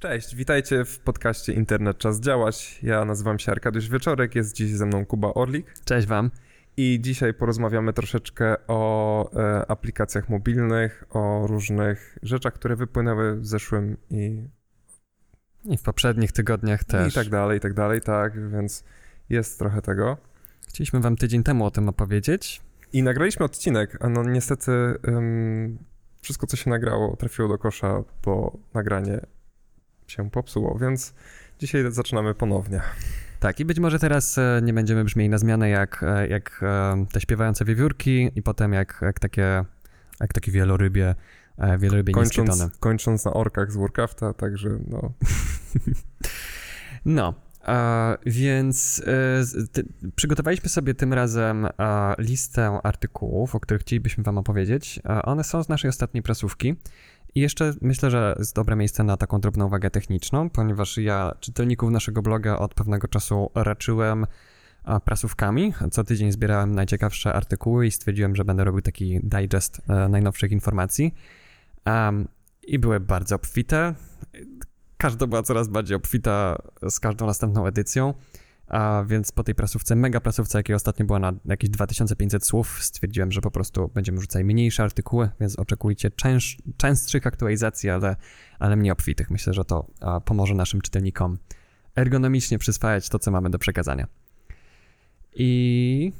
Cześć, witajcie w podcaście Internet Czas Działać. Ja nazywam się Arkadiusz Wieczorek, jest dziś ze mną Kuba Orlik. Cześć Wam. I dzisiaj porozmawiamy troszeczkę o e, aplikacjach mobilnych, o różnych rzeczach, które wypłynęły w zeszłym i... I w poprzednich tygodniach też. I tak dalej, i tak dalej, tak, więc jest trochę tego. Chcieliśmy Wam tydzień temu o tym opowiedzieć. I nagraliśmy odcinek, a no niestety um, wszystko, co się nagrało, trafiło do kosza, bo nagranie się popsuło, więc dzisiaj zaczynamy ponownie. Tak, i być może teraz e, nie będziemy brzmieli na zmianę jak, e, jak e, te śpiewające wiewiórki i potem jak, jak takie jak takie wielorybie, wielorybie kończąc, kończąc na orkach z Warcrafta, także no. no, a, więc ty, przygotowaliśmy sobie tym razem a, listę artykułów, o których chcielibyśmy Wam opowiedzieć. A, one są z naszej ostatniej prasówki. I jeszcze myślę, że jest dobre miejsce na taką drobną uwagę techniczną, ponieważ ja czytelników naszego bloga od pewnego czasu raczyłem prasówkami. Co tydzień zbierałem najciekawsze artykuły i stwierdziłem, że będę robił taki digest e, najnowszych informacji. Um, I były bardzo obfite. Każda była coraz bardziej obfita z każdą następną edycją. A więc po tej prasówce, mega prasówce, jakiej ostatnio była na jakieś 2500 słów, stwierdziłem, że po prostu będziemy rzucać mniejsze artykuły, więc oczekujcie częst, częstszych aktualizacji, ale, ale mniej obfitych. Myślę, że to pomoże naszym czytelnikom ergonomicznie przyswajać to, co mamy do przekazania. I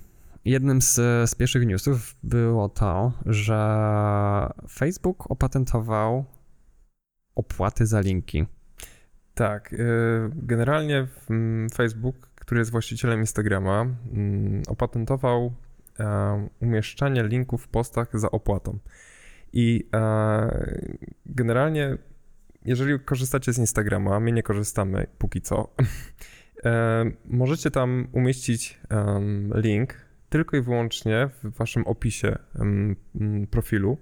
jednym z, z pierwszych newsów było to, że Facebook opatentował opłaty za linki. Tak, y, generalnie Facebook który jest właścicielem Instagrama, mm, opatentował e, umieszczanie linków w postach za opłatą. I e, generalnie, jeżeli korzystacie z Instagrama, my nie korzystamy póki co, e, możecie tam umieścić link tylko i wyłącznie w waszym opisie profilu.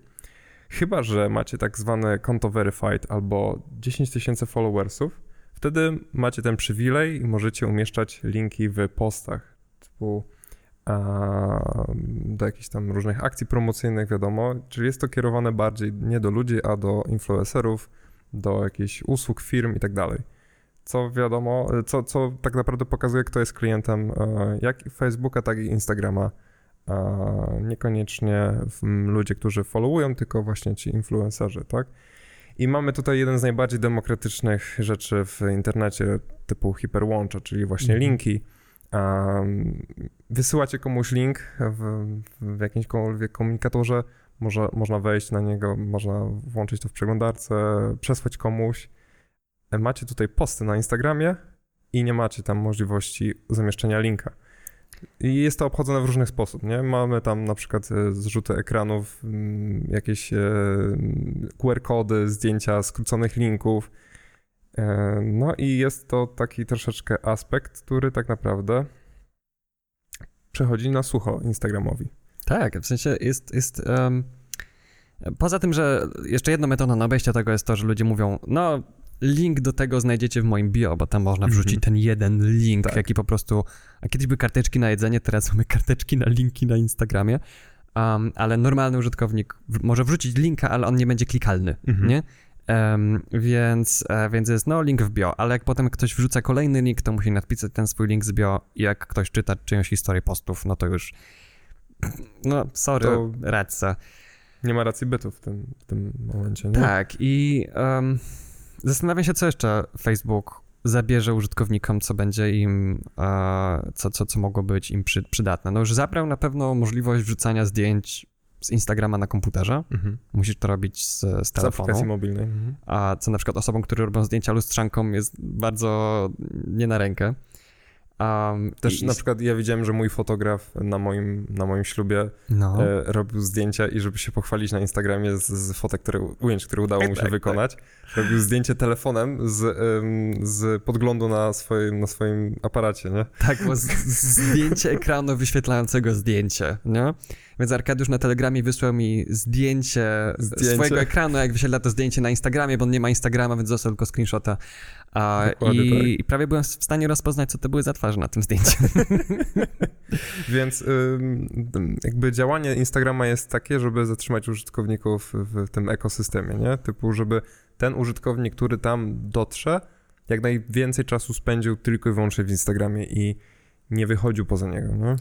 Chyba, że macie tak zwane konto verified albo 10 tysięcy followersów, Wtedy macie ten przywilej i możecie umieszczać linki w postach, typu do jakichś tam różnych akcji promocyjnych, wiadomo. Czyli jest to kierowane bardziej nie do ludzi, a do influencerów, do jakichś usług, firm i tak dalej. Co wiadomo, co, co tak naprawdę pokazuje, kto jest klientem e, jak Facebooka, tak i Instagrama. Niekoniecznie ludzie, którzy followują, tylko właśnie ci influencerzy, tak? I mamy tutaj jeden z najbardziej demokratycznych rzeczy w internecie, typu hiperłącza, czyli właśnie mhm. linki. Um, wysyłacie komuś link w, w jakimkolwiek komunikatorze, może, można wejść na niego, można włączyć to w przeglądarce, przesłać komuś. Macie tutaj posty na Instagramie i nie macie tam możliwości zamieszczenia linka. I jest to obchodzone w różny sposób, nie? Mamy tam na przykład e, zrzuty ekranów, mm, jakieś e, QR-kody, zdjęcia skróconych linków. E, no i jest to taki troszeczkę aspekt, który tak naprawdę przechodzi na sucho Instagramowi. Tak, w sensie jest, jest um, poza tym, że jeszcze jedną metodą na obejście tego jest to, że ludzie mówią, no link do tego znajdziecie w moim bio, bo tam można wrzucić mm -hmm. ten jeden link, tak. jaki po prostu. A kiedyś były karteczki na jedzenie, teraz mamy karteczki na linki na Instagramie. Um, ale normalny użytkownik może wrzucić linka, ale on nie będzie klikalny, mm -hmm. nie? Um, więc, e, więc jest no link w bio, ale jak potem ktoś wrzuca kolejny link, to musi napisać ten swój link z bio i jak ktoś czyta czyjąś historię postów, no to już no sorry, to racja. Nie ma racji bytu w tym, w tym momencie, nie? Tak i um, Zastanawiam się, co jeszcze Facebook zabierze użytkownikom, co będzie im, co, co, co mogło być im przy, przydatne. No już zabrał na pewno możliwość wrzucania zdjęć z Instagrama na komputerze. Mhm. Musisz to robić z, z telefonu. Z aplikacji mobilnej. Mhm. A co na przykład osobom, które robią zdjęcia lustrzanką jest bardzo nie na rękę. Um, Też i, na przykład ja widziałem, że mój fotograf na moim, na moim ślubie no. e, robił zdjęcia i żeby się pochwalić na Instagramie z, z fotek, które, ujęć, które udało mu się tak, tak. wykonać, tak. robił zdjęcie telefonem z, z podglądu na swoim, na swoim aparacie, nie? Tak, bo z, zdjęcie ekranu wyświetlającego zdjęcie, nie? Więc Arkadiusz na Telegramie wysłał mi zdjęcie, zdjęcie. swojego ekranu, jak wyświetla to zdjęcie na Instagramie, bo on nie ma Instagrama, więc został tylko screenshota. A, i, tak. I prawie byłem w stanie rozpoznać, co to były za twarze na tym zdjęciu. więc jakby działanie Instagrama jest takie, żeby zatrzymać użytkowników w tym ekosystemie, nie? Typu, żeby ten użytkownik, który tam dotrze, jak najwięcej czasu spędził tylko i wyłącznie w Instagramie i nie wychodził poza niego, no?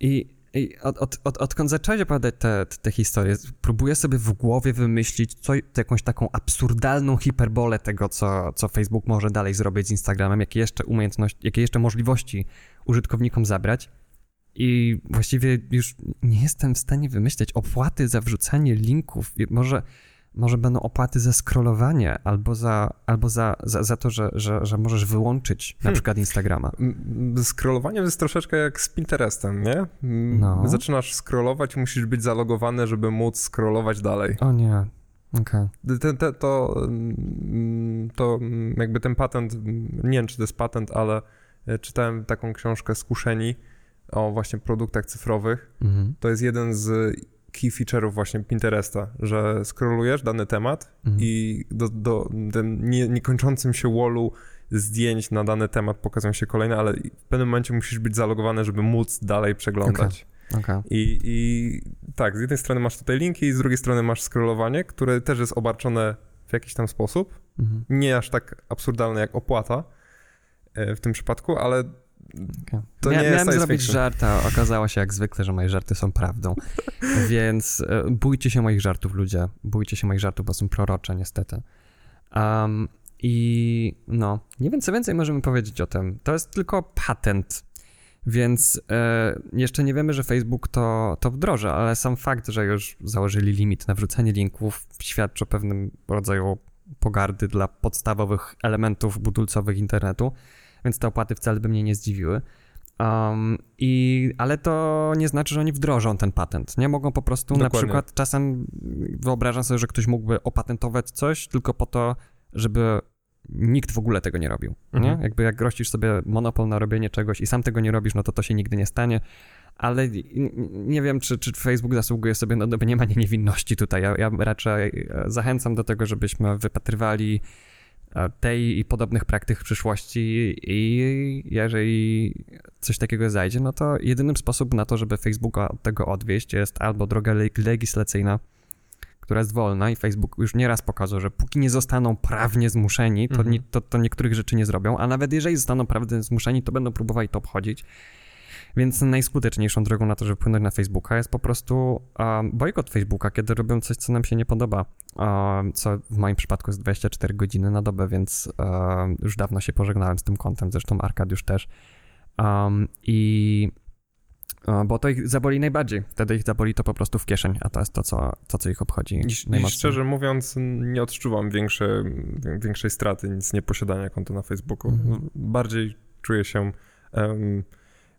I, i od, od, od, odkąd zacząłeś opowiadać te, te, historie, próbuję sobie w głowie wymyślić co, jakąś taką absurdalną hiperbolę tego, co, co Facebook może dalej zrobić z Instagramem, jakie jeszcze umiejętności, jakie jeszcze możliwości użytkownikom zabrać. I właściwie już nie jestem w stanie wymyśleć opłaty za wrzucanie linków. Może może będą opłaty za scrollowanie albo za, albo za, za, za to, że, że, że możesz wyłączyć na hmm. przykład Instagrama. Scrollowanie jest troszeczkę jak z Pinterestem, nie? No. Zaczynasz scrollować, musisz być zalogowany, żeby móc scrollować dalej. O nie. Okay. Te, te, to, to jakby ten patent, nie wiem czy to jest patent, ale e, czytałem taką książkę Skuszeni o właśnie produktach cyfrowych. Mhm. To jest jeden z key feature'ów właśnie Pinteresta, że scrollujesz dany temat mhm. i do, do tym nie, niekończącym się wallu zdjęć na dany temat pokazują się kolejne, ale w pewnym momencie musisz być zalogowany, żeby móc dalej przeglądać. Okay. Okay. I, I tak, z jednej strony masz tutaj linki, z drugiej strony masz scrollowanie, które też jest obarczone w jakiś tam sposób. Mhm. Nie aż tak absurdalne jak opłata e, w tym przypadku, ale Okay. To Mia, nie miałem zrobić fiction. żart, a okazało się jak zwykle, że moje żarty są prawdą. Więc e, bójcie się moich żartów, ludzie. Bójcie się moich żartów, bo są prorocze, niestety. Um, I no, nie wiem, co więcej możemy powiedzieć o tym. To jest tylko patent. Więc e, jeszcze nie wiemy, że Facebook to, to wdroży, ale sam fakt, że już założyli limit na wrzucenie linków, świadczy o pewnym rodzaju pogardy dla podstawowych elementów budulcowych internetu więc te opłaty wcale by mnie nie zdziwiły. Um, i, ale to nie znaczy, że oni wdrożą ten patent. Nie mogą po prostu Dokładnie. na przykład czasem wyobrażam sobie, że ktoś mógłby opatentować coś tylko po to, żeby nikt w ogóle tego nie robił. Mhm. Nie? Jakby jak grościsz sobie monopol na robienie czegoś i sam tego nie robisz, no to to się nigdy nie stanie. Ale nie wiem, czy, czy Facebook zasługuje sobie na domniemanie niewinności tutaj. Ja, ja raczej zachęcam do tego, żebyśmy wypatrywali tej i podobnych praktyk w przyszłości i jeżeli coś takiego zajdzie, no to jedynym sposobem na to, żeby Facebooka od tego odwieść jest albo droga legislacyjna, która jest wolna i Facebook już nieraz pokazał, że póki nie zostaną prawnie zmuszeni, to, mhm. nie, to, to niektórych rzeczy nie zrobią, a nawet jeżeli zostaną prawnie zmuszeni, to będą próbowali to obchodzić. Więc najskuteczniejszą drogą na to, żeby wpłynąć na Facebooka jest po prostu um, bojkot Facebooka, kiedy robią coś, co nam się nie podoba. Um, co w moim przypadku jest 24 godziny na dobę, więc um, już dawno się pożegnałem z tym kontem, zresztą Arkadiusz też. I bo to ich zaboli najbardziej. Wtedy ich zaboli to po prostu w kieszeń, a to jest to, co, to, co ich obchodzi I, najmocniej. I szczerze mówiąc, nie odczuwam większe, większej straty nic nie posiadania konta na Facebooku. Mhm. Bardziej czuję się um,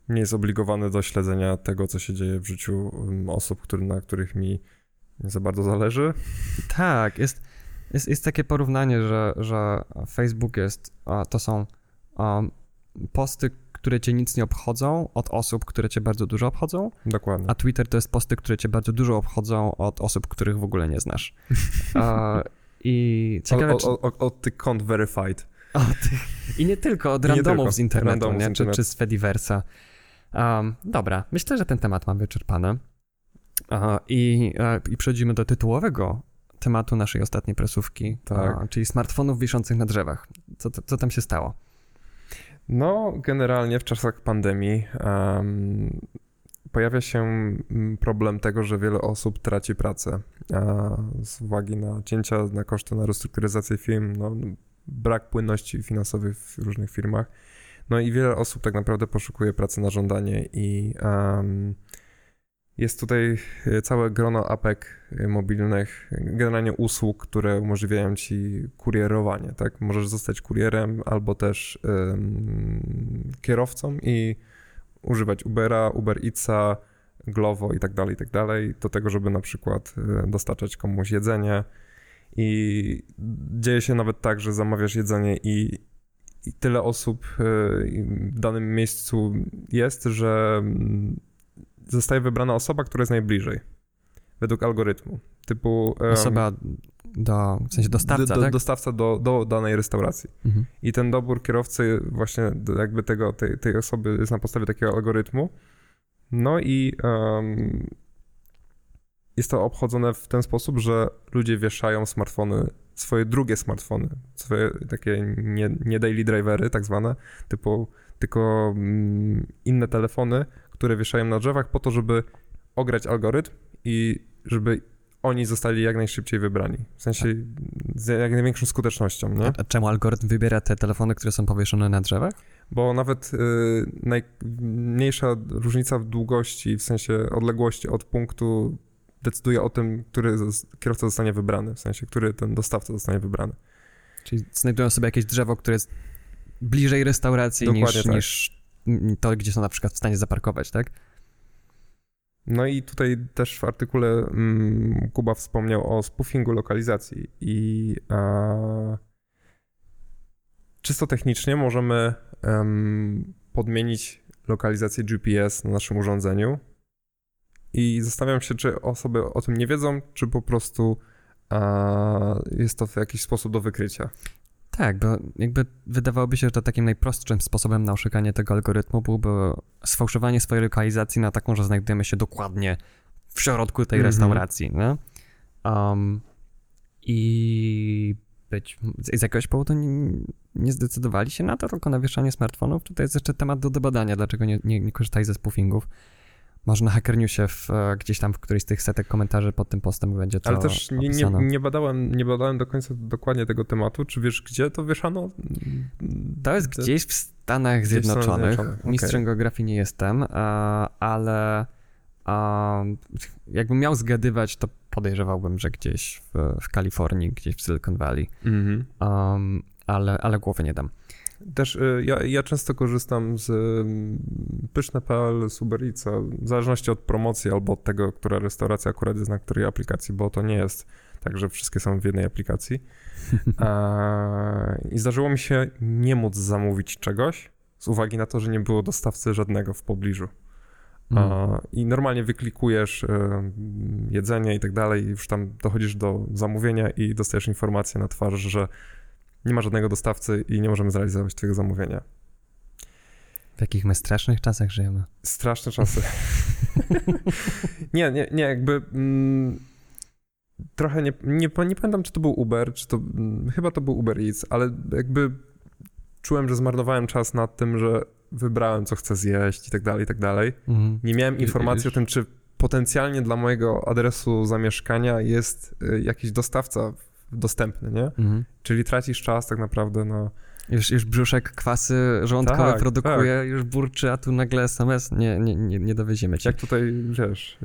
nie jest zobligowany do śledzenia tego, co się dzieje w życiu um, osób, który, na których mi nie za bardzo zależy. Tak, jest, jest, jest takie porównanie, że, że Facebook jest, to są um, posty, które cię nic nie obchodzą od osób, które cię bardzo dużo obchodzą. Dokładnie. A Twitter to jest posty, które cię bardzo dużo obchodzą od osób, których w ogóle nie znasz. I ciekawe, od, od, od, od tych kont verified. I nie tylko, od randomów z internetu, randomów nie? Z internetu. Czy, czy z Fediversa. Um, dobra, myślę, że ten temat mam wyczerpany. I, uh, I przechodzimy do tytułowego tematu naszej ostatniej presówki, tak. czyli smartfonów wiszących na drzewach. Co, co, co, tam się stało? No, generalnie w czasach pandemii um, pojawia się problem tego, że wiele osób traci pracę z uwagi na cięcia, na koszty, na restrukturyzację firm, no, brak płynności finansowej w różnych firmach. No i wiele osób tak naprawdę poszukuje pracy na żądanie i um, jest tutaj e, całe grono apek e, mobilnych, generalnie usług, które umożliwiają ci kurierowanie, tak? Możesz zostać kurierem albo też um, kierowcą i używać Ubera, Uber Eatsa, Glovo i tak dalej, i tak dalej, do tego, żeby na przykład e, dostarczać komuś jedzenie i dzieje się nawet tak, że zamawiasz jedzenie i i tyle osób e, w danym miejscu jest, że mm, zostaje wybrana osoba, która jest najbliżej. Według algorytmu. Typu. Osoba do, w sensie dostawca, do, tak? Dostawca do, do danej restauracji. Mhm. I ten dobór kierowcy właśnie jakby tego, tej, tej osoby jest na podstawie takiego algorytmu. No i um, jest to obchodzone w ten sposób, że ludzie wieszają smartfony swoje drugie smartfony, swoje takie nie, nie daily drivery tak zwane, typu, tylko mm, inne telefony, które wieszają na drzewach po to, żeby ograć algorytm i żeby oni zostali jak najszybciej wybrani. W sensie z jak największą skutecznością, nie? A czemu algorytm wybiera te telefony, które są powieszone na drzewach? Bo nawet y, najmniejsza różnica w długości, w sensie odległości od punktu decyduje o tym, który kierowca zostanie wybrany, w sensie, który ten dostawca zostanie wybrany. Czyli znajdują sobie jakieś drzewo, które jest bliżej restauracji niż, tak. niż to, gdzie są na przykład w stanie zaparkować, tak? No i tutaj też w artykule mm, Kuba wspomniał o spoofingu lokalizacji i e, czysto technicznie możemy podmienić lokalizację GPS na naszym urządzeniu i zastanawiam się, czy osoby o tym nie wiedzą, czy po prostu e, jest to w jakiś sposób do wykrycia. Tak, bo jakby wydawałoby się, że to takim najprostszym sposobem na oszukanie tego algorytmu byłoby sfałszowanie swojej lokalizacji na taką, że znajdujemy się dokładnie w środku tej mm -hmm. restauracji, nie? Um, I być z jakiegoś powodu nie, nie, zdecydowali się na to, tylko na wieszanie smartfonów. Tutaj jest jeszcze temat do debadania, dlaczego nie, nie, nie korzystali ze spoofingów. Może na Hacker Newsie w, e, gdzieś tam w którejś z tych setek komentarzy pod tym postem będzie to Ale też nie, nie, nie, badałem, nie badałem do końca dokładnie tego tematu. Czy wiesz, gdzie to wieszano? To jest gdzieś w Stanach Zjednoczonych. Zjednoczonych. Mistrzem okay. geografii nie jestem, e, ale jakbym miał zgadywać, to podejrzewałbym, że gdzieś w, w Kalifornii, gdzieś w Silicon Valley. Mm -hmm. um, ale, ale głowy nie dam. Też y, ja, ja często korzystam z mm, pyszne.pl, z Uber w zależności od promocji albo od tego, która restauracja akurat jest na której aplikacji, bo to nie jest tak, że wszystkie są w jednej aplikacji. I zdarzyło mi się nie móc zamówić czegoś z uwagi na to, że nie było dostawcy żadnego w pobliżu. Mm. I normalnie wyklikujesz y, jedzenie i tak dalej, już tam dochodzisz do zamówienia i dostajesz informację na twarz, że nie ma żadnego dostawcy i nie możemy zrealizować twojego zamówienia. W jakich my strasznych czasach żyjemy? Straszne czasy. nie, nie, nie, jakby mm, trochę nie, nie, nie pamiętam, czy to był Uber, czy to, mm, chyba to był Uber Eats, ale jakby czułem, że zmarnowałem czas nad tym, że wybrałem, co chcę zjeść i tak dalej, i tak dalej. Mhm. Nie miałem informacji o tym, czy potencjalnie dla mojego adresu zamieszkania jest y, jakiś dostawca dostępny, nie? Mhm. Czyli tracisz czas tak naprawdę na... Już, już brzuszek kwasy żołądkowe tak, produkuje, tak. już burczy, a tu nagle SMS nie, nie, nie, nie dowieziemy cię. Jak tutaj, wiesz,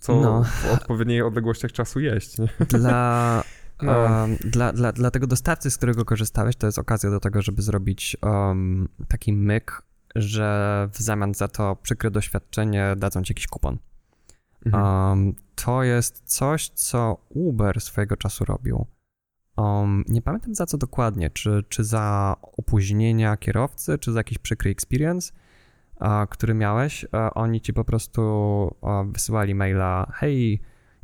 co no. w odpowiednich odległościach czasu jeść, nie? Dla, no. um, dla, dla, dla tego dostawcy, z którego korzystałeś, to jest okazja do tego, żeby zrobić um, taki myk, że w zamian za to przykre doświadczenie dadzą ci jakiś kupon. Mhm. Um, to jest coś, co Uber swojego czasu robił. Um, nie pamiętam za co dokładnie, czy, czy za opóźnienia kierowcy, czy za jakiś przykry experience, uh, który miałeś. Uh, oni ci po prostu uh, wysyłali maila, hej,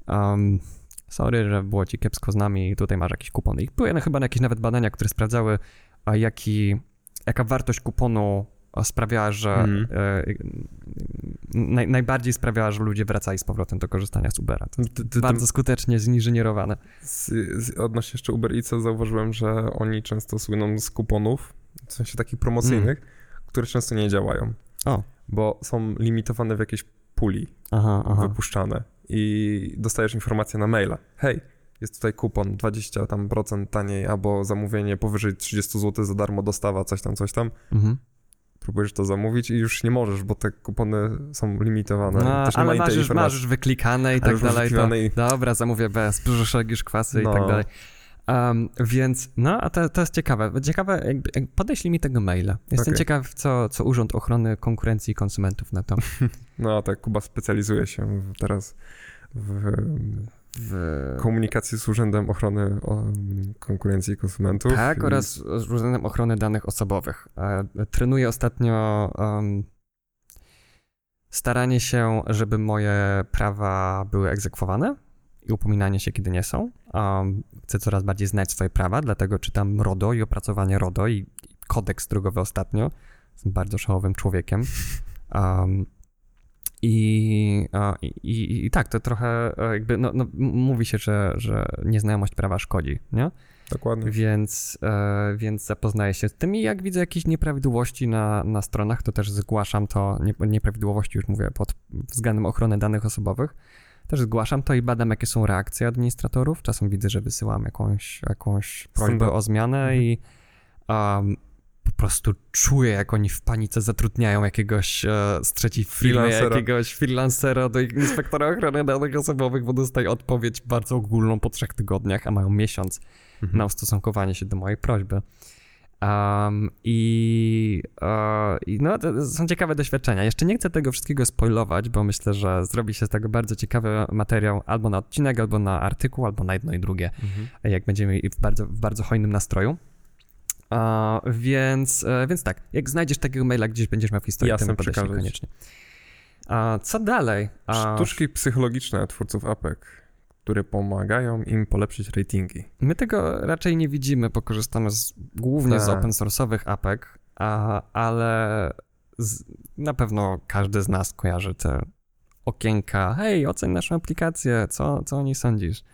um, sorry, że było ci kiepsko z nami, tutaj masz jakiś kupon. I były chyba jakieś nawet badania, które sprawdzały, jaki, jaka wartość kuponu sprawiała, że mm. naj, najbardziej sprawiała, że ludzie wracali z powrotem do korzystania z Ubera. To ty, ty, bardzo skutecznie zinżynierowane. Z, z, odnośnie jeszcze Uber Eats zauważyłem, że oni często słyną z kuponów, w sensie takich promocyjnych, mm. które często nie działają. O. Bo są limitowane w jakiejś puli aha, aha. wypuszczane i dostajesz informację na maila. Hej, jest tutaj kupon 20 tam procent taniej albo zamówienie powyżej 30 zł za darmo dostawa, coś tam, coś tam. Mhm próbujesz to zamówić i już nie możesz, bo te kupony są limitowane. No, Też ale masz już, masz już wyklikane i tak dalej. To, i... Dobra, zamówię bez, brzuszek już kwasy no. i tak no. dalej. Um, więc, no, a to, to jest ciekawe. Ciekawe, jakby, podeślij mi tego maila. Jestem okay. ciekaw, co, co Urząd Ochrony Konkurencji i Konsumentów na to. No, tak, Kuba specjalizuje się teraz w w... komunikacji z Urzędem Ochrony Konkurencji i Konsumentów. Tak, i... oraz z Urzędem Ochrony Danych Osobowych. E, trenuję ostatnio um, staranie się, żeby moje prawa były egzekwowane i upominanie się, kiedy nie są. Um, chcę coraz bardziej znać swoje prawa, dlatego czytam RODO i opracowanie RODO i kodeks drogowy ostatnio. Jestem bardzo szałowym człowiekiem. Um, i, i, i, tak, to trochę e, jakby, no, no, mówi się, że, że nieznajomość prawa szkodzi, nie? Dokładnie. Więc, e, więc zapoznaję się z tym i jak widzę jakieś nieprawidłowości na, na stronach, to też zgłaszam to, nie, nieprawidłowości już mówię pod względem ochrony danych osobowych, też zgłaszam to i badam, jakie są reakcje administratorów. Czasem widzę, że wysyłam jakąś, jakąś prośbę o zmianę Mhm. i um, po prostu czuję, jak oni w panice zatrudniają jakiegoś e, z trzeciej firmy, jakiegoś freelancera do inspektora ochrony danych osobowych, bo dostaję odpowiedź bardzo ogólną po trzech tygodniach, a mają miesiąc Mhm. na ustosunkowanie się do mojej prośby. Um, i, e, I no, to są ciekawe doświadczenia. Jeszcze nie chcę tego wszystkiego spoilować, bo myślę, że zrobi się z tego bardzo ciekawy materiał albo na odcinek, albo na artykuł, albo na jedno i drugie, Mhm. jak będziemy w bardzo, w bardzo hojnym nastroju. Więc, e, więc tak, jak znajdziesz takiego maila gdzieś będziesz miał w historii, Jasne, przekażę ci. koniecznie. A, co dalej? A, Sztuczki psychologiczne twórców apek, które pomagają im polepszyć ratingi. My tego raczej nie widzimy, bo korzystamy z, głównie z Tak. open source'owych apek, a, ale z, na pewno każdy z nas kojarzy te okienka. Hej, oceń naszą aplikację, co, co o niej sądzisz?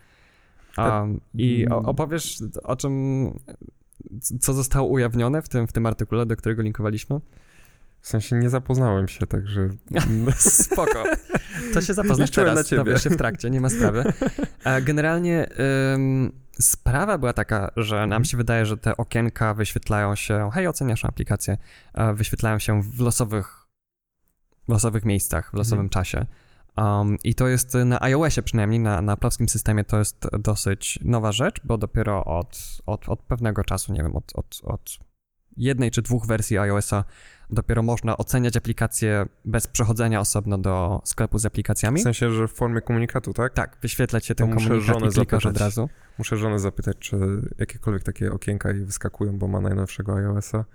Um, I opowiesz o czym, co zostało ujawnione w tym, w tym artykule, do którego linkowaliśmy? W sensie nie zapoznałem się, także... Spoko. To się zapoznasz teraz, na ciebie. dowiesz się w trakcie, nie ma sprawy. E, Generalnie ym, sprawa była taka, że nam Mhm. się wydaje, że te okienka wyświetlają się, hej, oceniasz aplikację, e, wyświetlają się w losowych, w losowych miejscach, w losowym Mhm. czasie. Um, I to jest na iOSie przynajmniej, na, na polskim systemie to jest dosyć nowa rzecz, bo dopiero od, od, od pewnego czasu, nie wiem, od, od, od jednej czy dwóch wersji iOSa dopiero można oceniać aplikacje bez przechodzenia osobno do sklepu z aplikacjami. W sensie, że w formie komunikatu, tak? Tak, wyświetlać się ten To muszę komunikat żonę i klikasz od zapytać. razu. Muszę żonę zapytać, czy jakiekolwiek takie okienka jej wyskakują, bo ma najnowszego iOS-a.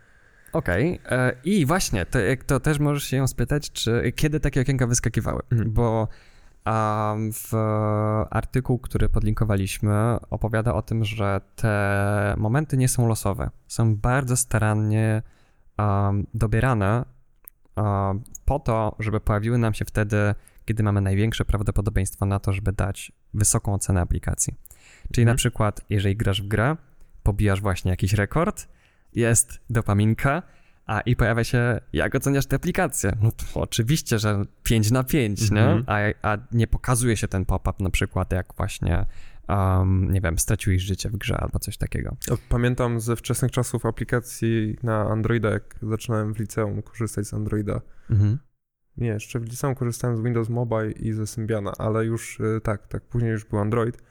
Okej. e, I właśnie, to, to też możesz się ją spytać, czy kiedy takie okienka wyskakiwały. Mhm. Bo w artykuł, który podlinkowaliśmy, opowiada o tym, że te momenty nie są losowe. Są bardzo starannie um, dobierane um, po to, żeby pojawiły nam się wtedy, kiedy mamy największe prawdopodobieństwo na to, żeby dać wysoką ocenę aplikacji. Czyli Mhm. na przykład, jeżeli grasz w grę, pobijasz właśnie jakiś rekord, jest dopaminka, a i pojawia się, jak oceniasz tę aplikację? No to oczywiście, że 5 na 5, Mhm. nie? A, a nie pokazuje się ten pop-up na przykład, jak właśnie, um, nie wiem, straciłeś życie w grze albo coś takiego. Pamiętam ze wczesnych czasów aplikacji na Androida, jak zaczynałem w liceum korzystać z Androida. Mhm. Nie, jeszcze w liceum korzystałem z Windows Mobile i ze Symbiana, ale już y, tak, tak, później już był Android.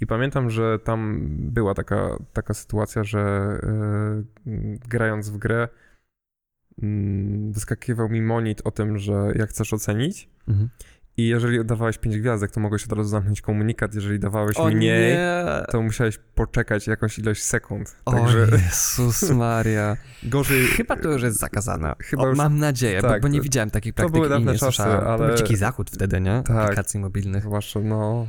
I pamiętam, że tam była taka, taka sytuacja, że y, grając w grę mm, wyskakiwał mi monit o tym, że jak chcesz ocenić Mhm. i jeżeli dawałeś 5 gwiazdek, to mogłeś od razu zamknąć komunikat, jeżeli dawałeś O mniej, nie! to musiałeś poczekać jakąś ilość sekund. O Także Jezus Maria. gorzej... Chyba to już jest zakazane. Chyba o, już- Mam nadzieję, bo, tak, bo nie to- widziałem takich to praktyk były i dawne nie czasy, słyszałem. ale- To był dziki zachód wtedy, nie? Tak. Aplikacji mobilnych. Zwłaszcza, no...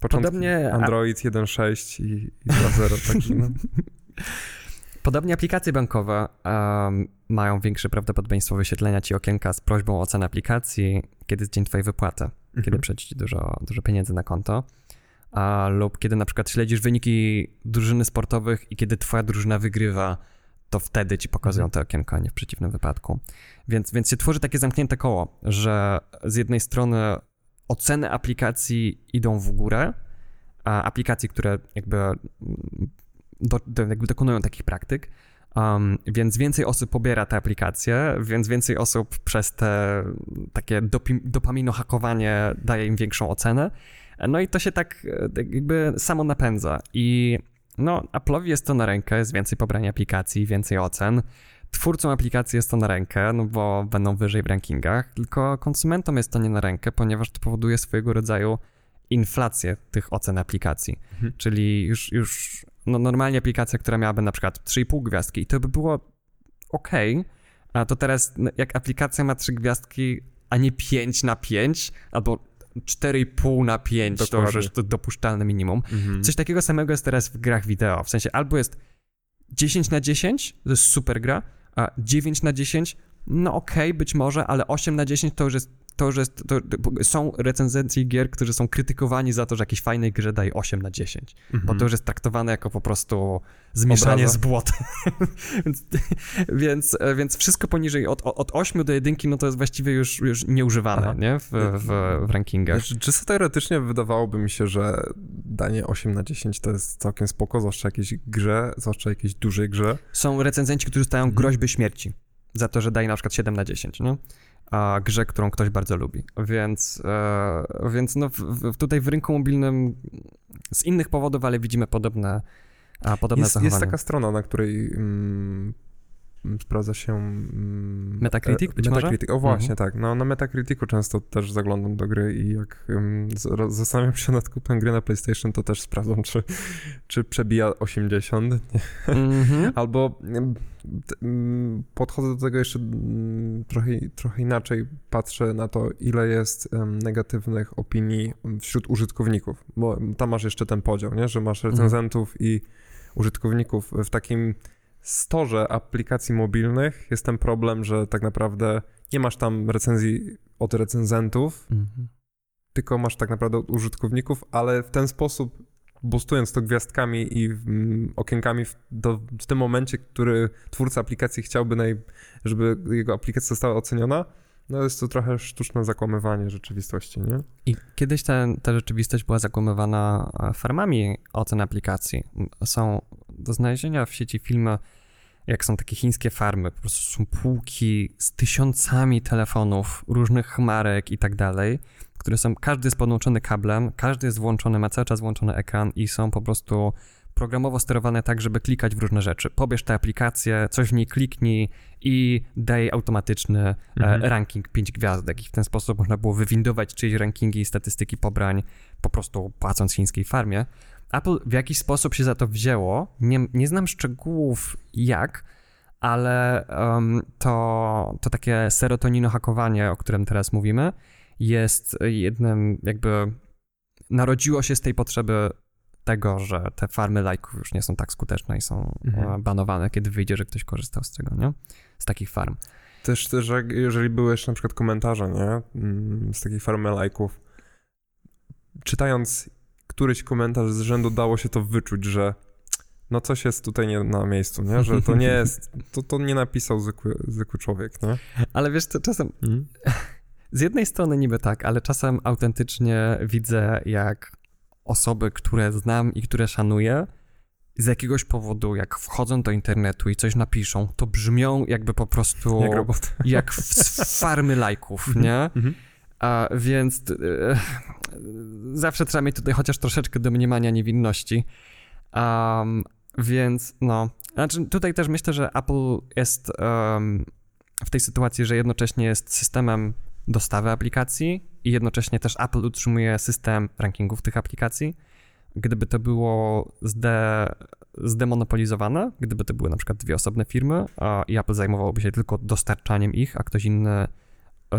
Początki Podobnie- Android 1.6 i, i 2.0, taki, no. Podobnie aplikacje bankowe em, mają większe prawdopodobieństwo wyświetlenia ci okienka z prośbą o ocenę aplikacji, kiedy jest dzień twojej wypłaty, kiedy Mhm. przejdzie ci dużo, dużo pieniędzy na konto, a, lub kiedy na przykład śledzisz wyniki drużyny sportowych i kiedy twoja drużyna wygrywa, to wtedy ci pokazują Mhm. te okienko, a nie w przeciwnym wypadku. Więc, więc się tworzy takie zamknięte koło, że z jednej strony oceny aplikacji idą w górę, a aplikacji, które jakby, do, do, jakby dokonują takich praktyk, um, więc więcej osób pobiera te aplikacje, więc więcej osób przez te takie dopi, dopaminohakowanie daje im większą ocenę. No i to się tak tak jakby samo napędza. I no, Apple'owi jest to na rękę, jest więcej pobrania aplikacji, więcej ocen. Twórcom aplikacji jest to na rękę, no bo będą wyżej w rankingach, tylko konsumentom jest to nie na rękę, ponieważ to powoduje swojego rodzaju inflację tych ocen aplikacji. Mhm. Czyli już, już no normalnie aplikacja, która miałaby na przykład 3,5 gwiazdki i to by było ok, a to teraz no, jak aplikacja ma 3 gwiazdki, a nie 5 na 5, albo 4,5 na 5, to już Dokładnie. to dopuszczalne minimum. Mhm. Coś takiego samego jest teraz w grach wideo. W sensie albo jest 10 na 10, to jest super gra, a 9 na 10, no okej, być może, ale 8 na 10 to już jest to, że to, są recenzencje gier, którzy są krytykowani za to, że jakiejś fajnej grze daje 8 na 10, Mhm. bo to już jest traktowane jako po prostu zmieszanie Obraza. z błotem. więc, więc, wszystko poniżej od, od 8 do 1, no to jest właściwie już, już nieużywane, Aha. nie? W, w, w rankingach. Znaczy, czysto teoretycznie wydawałoby mi się, że danie 8 na 10 to jest całkiem spoko, zwłaszcza jakiejś grze, zwłaszcza jakiejś dużej grze. Są recenzenci, którzy dostają Mhm. groźby śmierci za to, że daje na przykład 7 na 10, nie? A grze, którą ktoś bardzo lubi. Więc, e, więc no w, w, tutaj w rynku mobilnym z innych powodów, ale widzimy podobne, a, podobne Jest, zachowania. jest taka strona, na której mm, sprawdza się... Mm, Metacritic e, być może? Metacritic, o właśnie, Mhm. tak. No, na Metacriticu często też zaglądam do gry i jak z- zastanawiam się nad kupnem gry na PlayStation, to też sprawdzam, czy, czy przebija 80. Mhm. Albo podchodzę do tego jeszcze mm, trochę, trochę inaczej. Patrzę na to, ile jest negatywnych opinii wśród użytkowników, bo tam masz jeszcze ten podział, nie? że masz recenzentów i użytkowników. W takim storze aplikacji mobilnych jest ten problem, że tak naprawdę nie masz tam recenzji od recenzentów, Mhm. tylko masz tak naprawdę od użytkowników, ale w ten sposób boostując to gwiazdkami i mm, okienkami w, do, w tym momencie, który twórca aplikacji chciałby, naj, żeby jego aplikacja została oceniona, no jest to trochę sztuczne zakłamywanie rzeczywistości, nie? I kiedyś ta, ta rzeczywistość była zakłamywana e, farmami ocen aplikacji. Są do znalezienia w sieci filmy, jak są takie chińskie farmy, po prostu są półki z tysiącami telefonów, różnych marek i tak dalej, które są, każdy jest podłączony kablem, każdy jest włączony, ma cały czas włączony ekran i są po prostu programowo sterowane tak, żeby klikać w różne rzeczy. Pobierz tę aplikację, coś w niej kliknij i daj automatyczny Mhm. e, ranking 5 gwiazdek i w ten sposób można było wywindować czyjeś rankingi i statystyki pobrań po prostu płacąc chińskiej farmie. Apple w jakiś sposób się za to wzięło. Nie, nie znam szczegółów jak, ale em, to, to takie serotonino-hakowanie, o którym teraz mówimy, jest jednym jakby narodziło się z tej potrzeby tego, że te farmy lajków już nie są tak skuteczne i są Mhm. e, banowane, kiedy wyjdzie, że ktoś korzystał z tego, nie? Z takich farm. Też, też jak, jeżeli były jeszcze na przykład komentarze, nie? Mm, Z takiej farmy lajków, czytając któryś komentarz z rzędu dało się to wyczuć, że no coś jest tutaj nie na miejscu, nie? Że to nie jest, to, to nie napisał zwykły, zwykły człowiek, nie? Ale wiesz, to czasem z jednej strony niby tak, ale czasem autentycznie widzę, jak osoby, które znam i które szanuję, z jakiegoś powodu, jak wchodzą do internetu i coś napiszą, to brzmią jakby po prostu Jak jak z farmy lajków, nie? A, więc e, zawsze trzeba mieć tutaj chociaż troszeczkę domniemania niewinności. Um, więc no, znaczy tutaj też myślę, że Apple jest em, w tej sytuacji, że jednocześnie jest systemem dostawy aplikacji i jednocześnie też Apple utrzymuje system rankingów tych aplikacji. Gdyby to było zde, zdemonopolizowane, gdyby to były na przykład dwie osobne firmy a, i Apple zajmowałoby się tylko dostarczaniem ich, a ktoś inny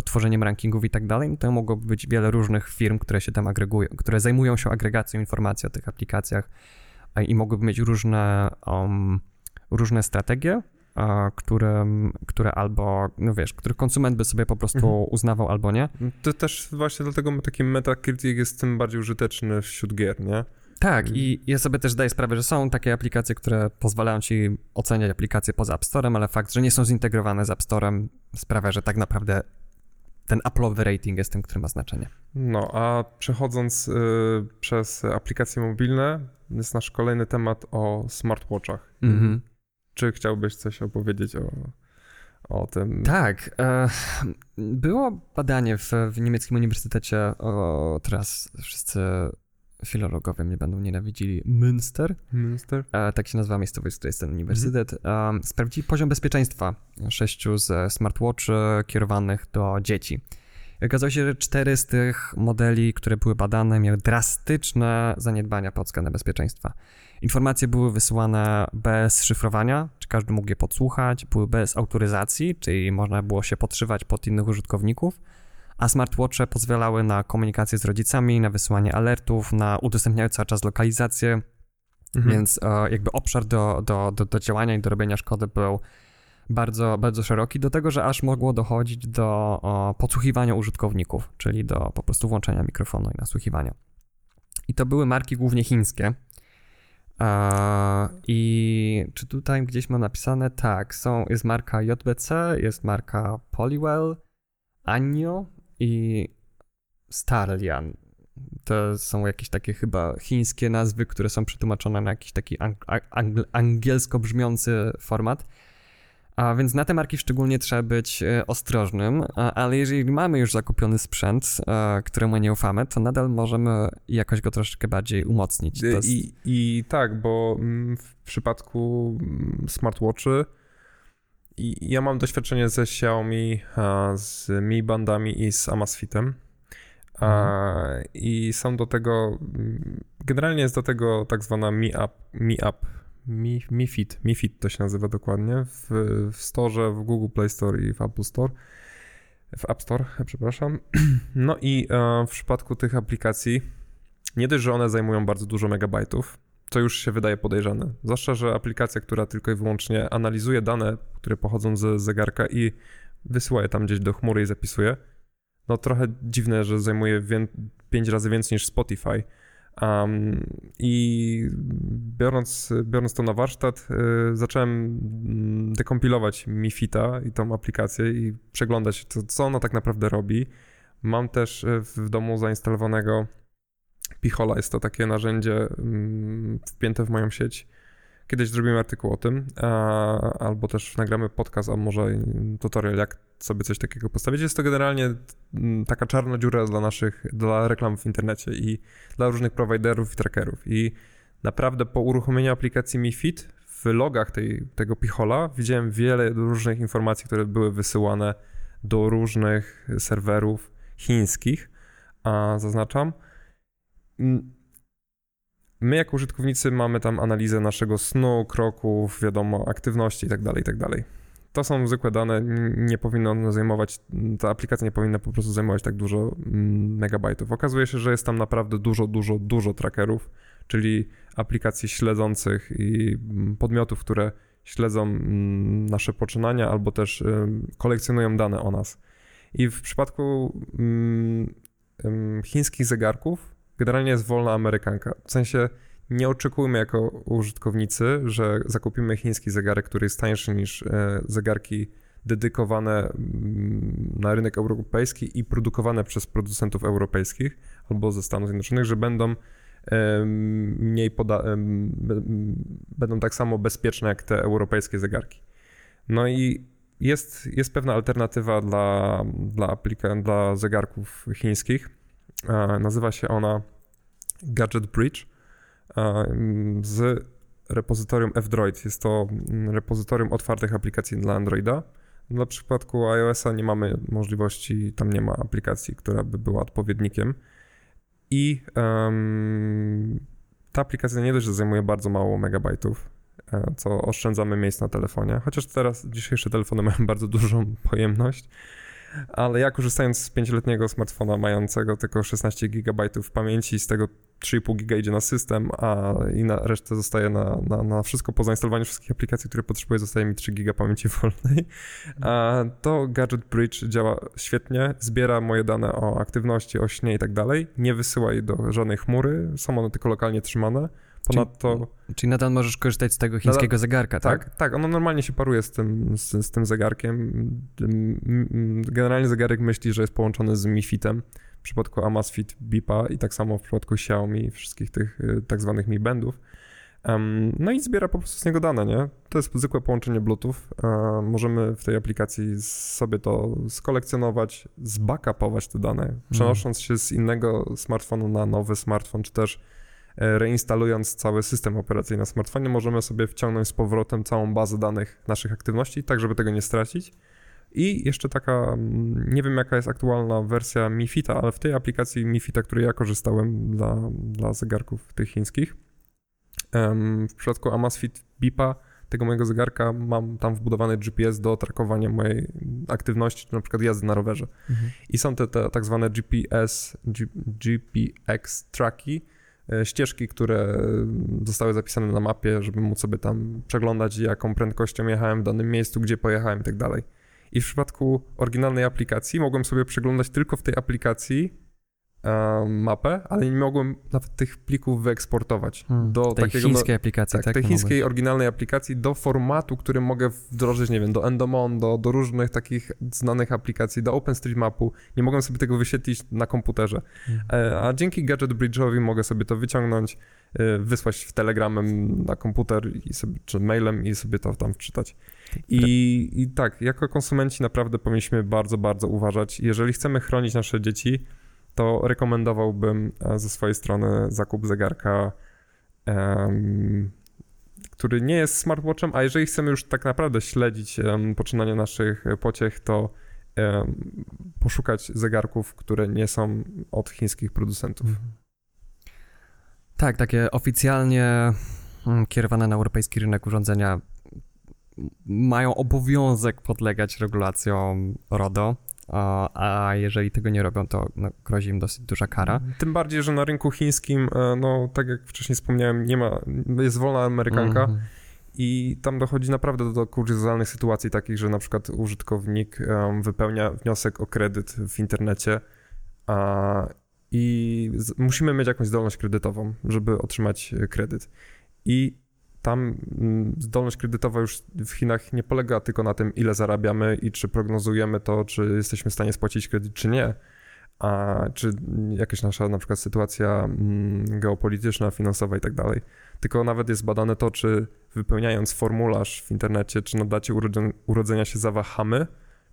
tworzeniem rankingów i tak dalej, to mogłoby być wiele różnych firm, które się tam agregują, które zajmują się agregacją informacji o tych aplikacjach i mogłyby mieć różne, um, różne strategie, które, które albo, no wiesz, których konsument by sobie po prostu Mhm. uznawał albo nie. To też właśnie dlatego taki Metacritic jest tym bardziej użyteczny wśród gier, nie? Tak, Mhm. i ja sobie też zdaję sprawę, że są takie aplikacje, które pozwalają ci oceniać aplikacje poza App Storem, ale fakt, że nie są zintegrowane z App Storem sprawia, że tak naprawdę ten Apple'owy rating jest tym, który ma znaczenie. No, a przechodząc y, przez aplikacje mobilne, jest nasz kolejny temat o smartwatchach. Mhm. Czy chciałbyś coś opowiedzieć o, o tym? Tak. E, było badanie w, w niemieckim uniwersytecie, o, teraz wszyscy filologowie mnie będą nienawidzili, Münster, Minister? e, tak się nazywa miejscowość, której jest ten uniwersytet, e, sprawdzili poziom bezpieczeństwa sześciu ze smartwatchy kierowanych do dzieci. I okazało się, że cztery z tych modeli, które były badane, miały drastyczne zaniedbania pod względem bezpieczeństwa. Informacje były wysyłane bez szyfrowania, czy każdy mógł je podsłuchać, były bez autoryzacji, czyli można było się podszywać pod innych użytkowników, a smartwatche pozwalały na komunikację z rodzicami, na wysyłanie alertów, na udostępniały cały czas lokalizację, Mhm. więc e, jakby obszar do, do, do, do działania i do robienia szkody był, bardzo, bardzo szeroki, do tego, że aż mogło dochodzić do o, podsłuchiwania użytkowników, czyli do po prostu włączenia mikrofonu i nasłuchiwania. I to były marki głównie chińskie. E, I czy tutaj gdzieś mam napisane? Tak, są, jest marka JBC, jest marka Polywell, Anio i Starlian. To są jakieś takie chyba chińskie nazwy, które są przetłumaczone na jakiś taki ang ang angielsko brzmiący format. A więc na te marki szczególnie trzeba być e, ostrożnym, ale jeżeli mamy już zakupiony sprzęt, e, któremu nie ufamy, to nadal możemy jakoś go troszeczkę bardziej umocnić. Jest... I, I tak, bo mm, w przypadku mm, smartwatchy i ja mam doświadczenie ze Xiaomi, z Mi Bandami i z Amazfitem. Mhm. I są do tego, mm, generalnie jest do tego tak zwana Mi App, Mi App mi, Mi Fit, Mi Fit to się nazywa dokładnie, w, w Store, w Google Play Store i w Apple Store, w App Store, przepraszam. No i e, w przypadku tych aplikacji, nie dość, że one zajmują bardzo dużo megabajtów, co już się wydaje podejrzane. Zwłaszcza, że aplikacja, która tylko i wyłącznie analizuje dane, które pochodzą z zegarka i wysyła je tam gdzieś do chmury i zapisuje, no trochę dziwne, że zajmuje wię- 5 razy więcej niż Spotify Um, I biorąc, biorąc to na warsztat, y, zacząłem mm, dekompilować Mifita i tą aplikację i przeglądać, to, co ona tak naprawdę robi. Mam też y, w domu zainstalowanego Pichola, jest to takie narzędzie mm, wpięte w moją sieć. Kiedyś zrobimy artykuł o tym, albo też nagramy podcast, a może tutorial, jak sobie coś takiego postawić. Jest to generalnie mm, taka czarna dziura dla naszych, dla reklam w internecie i dla różnych prowajderów i trackerów. I naprawdę po uruchomieniu aplikacji Mi Fit w logach tej, tego Pichola widziałem wiele różnych informacji, które były wysyłane do różnych serwerów chińskich, a zaznaczam. Mm, my jako użytkownicy mamy tam analizę naszego snu, kroków, wiadomo, aktywności itd., tak itd. Tak to są zwykłe dane, nie powinno zajmować, ta aplikacja nie powinna po prostu zajmować tak dużo mm, megabajtów. Okazuje się, że jest tam naprawdę dużo, dużo, dużo trackerów, czyli aplikacji śledzących i mm, podmiotów, które śledzą mm, nasze poczynania albo też kolekcjonują dane o nas. I w przypadku chińskich zegarków generalnie jest wolna amerykanka. W sensie nie oczekujmy jako użytkownicy, że zakupimy chiński zegarek, który jest tańszy niż e, zegarki dedykowane mm, na rynek europejski i produkowane przez producentów europejskich albo ze Stanów Zjednoczonych, że będą mniej poda- będą tak samo bezpieczne jak te europejskie zegarki. No i jest, jest pewna alternatywa dla, dla, aplika- dla zegarków chińskich. Nazywa się ona Gadget Bridge z repozytorium F-Droid. Jest to mm, repozytorium otwartych aplikacji dla Androida. Dla przypadku iOS-a nie mamy możliwości, tam nie ma aplikacji, która by była odpowiednikiem. I um, ta aplikacja nie dość, że zajmuje bardzo mało megabajtów, e, co oszczędzamy miejsc na telefonie, chociaż teraz dzisiejsze telefony mają bardzo dużą pojemność, ale ja korzystając z pięcioletniego smartfona mającego tylko 16 GB pamięci, z tego 3,5 giga idzie na system, a i na resztę zostaje na, na, na wszystko po zainstalowaniu wszystkich aplikacji, które potrzebuję, zostaje mi 3 giga pamięci wolnej. A to Gadget Bridge działa świetnie, zbiera moje dane o aktywności, o śnie i tak dalej, nie wysyła jej do żadnej chmury, są one tylko lokalnie trzymane. Ponadto... Czyli, czyli nadal możesz korzystać z tego chińskiego nadal, zegarka, tak? Tak, tak, ono normalnie się paruje z tym, z, z tym zegarkiem. Generalnie zegarek myśli, że jest połączony z Mi Fitem w przypadku Amazfit Bipa i tak samo w przypadku Xiaomi i wszystkich tych y, tak zwanych Mi Bandów. Um, no i zbiera po prostu z niego dane, nie? To jest zwykłe połączenie Bluetooth. Um, możemy w tej aplikacji sobie to skolekcjonować, zbackupować te dane, mhm. przenosząc się z innego smartfonu na nowy smartfon, czy też e, reinstalując cały system operacyjny na smartfonie, możemy sobie wciągnąć z powrotem całą bazę danych naszych aktywności, tak żeby tego nie stracić. I jeszcze taka, mm, nie wiem jaka jest aktualna wersja Mifita, ale w tej aplikacji Mifita, której ja korzystałem dla, dla zegarków tych chińskich, w przypadku Amazfit Bipa, tego mojego zegarka, mam tam wbudowany GPS do trakowania mojej aktywności, na przykład jazdy na rowerze. Mhm. I są te, te tak zwane GPS, G, GPX tracki, e, ścieżki, które mm, zostały zapisane na mapie, żeby móc sobie tam przeglądać, jaką prędkością jechałem w danym miejscu, gdzie pojechałem i tak dalej. I w przypadku oryginalnej aplikacji mogłem sobie przeglądać tylko w tej aplikacji e, mapę, ale nie mogłem nawet tych plików wyeksportować Hmm, do tej takiego... chińskiej aplikacji, tak, tak? tej chińskiej oryginalnej aplikacji do formatu, który mogę wdrożyć, nie wiem, do Endomon, do, do różnych takich znanych aplikacji, do OpenStreetMapu. Nie mogłem sobie tego wyświetlić na komputerze. E, A dzięki Gadget Bridge'owi mogę sobie to wyciągnąć, e, wysłać w telegramem na komputer i sobie, czy mailem i sobie to tam wczytać. I, I tak, jako konsumenci naprawdę powinniśmy bardzo, bardzo uważać. Jeżeli chcemy chronić nasze dzieci, to rekomendowałbym e, ze swojej strony zakup zegarka, em, który nie jest smartwatchem, a jeżeli chcemy już tak naprawdę śledzić em, poczynanie naszych pociech, to em, poszukać zegarków, które nie są od chińskich producentów. Mhm. Tak, takie oficjalnie mm, kierowane na europejski rynek urządzenia mają obowiązek podlegać regulacjom RODO, a, a jeżeli tego nie robią, to no, grozi im dosyć duża kara. Tym bardziej, że na rynku chińskim, e, no tak jak wcześniej wspomniałem, nie ma, jest wolna amerykanka Mhm. i tam dochodzi naprawdę do kuriozalnych sytuacji takich, że na przykład użytkownik em, wypełnia wniosek o kredyt w internecie a, i z, musimy mieć jakąś zdolność kredytową, żeby otrzymać kredyt. I tam mm, zdolność kredytowa już w Chinach nie polega tylko na tym, ile zarabiamy i czy prognozujemy to, czy jesteśmy w stanie spłacić kredyt, czy nie. A czy jakaś nasza na przykład sytuacja mm, geopolityczna, finansowa i tak dalej. Tylko nawet jest badane to, czy wypełniając formularz w internecie, czy na dacie urodzenia, urodzenia się zawahamy,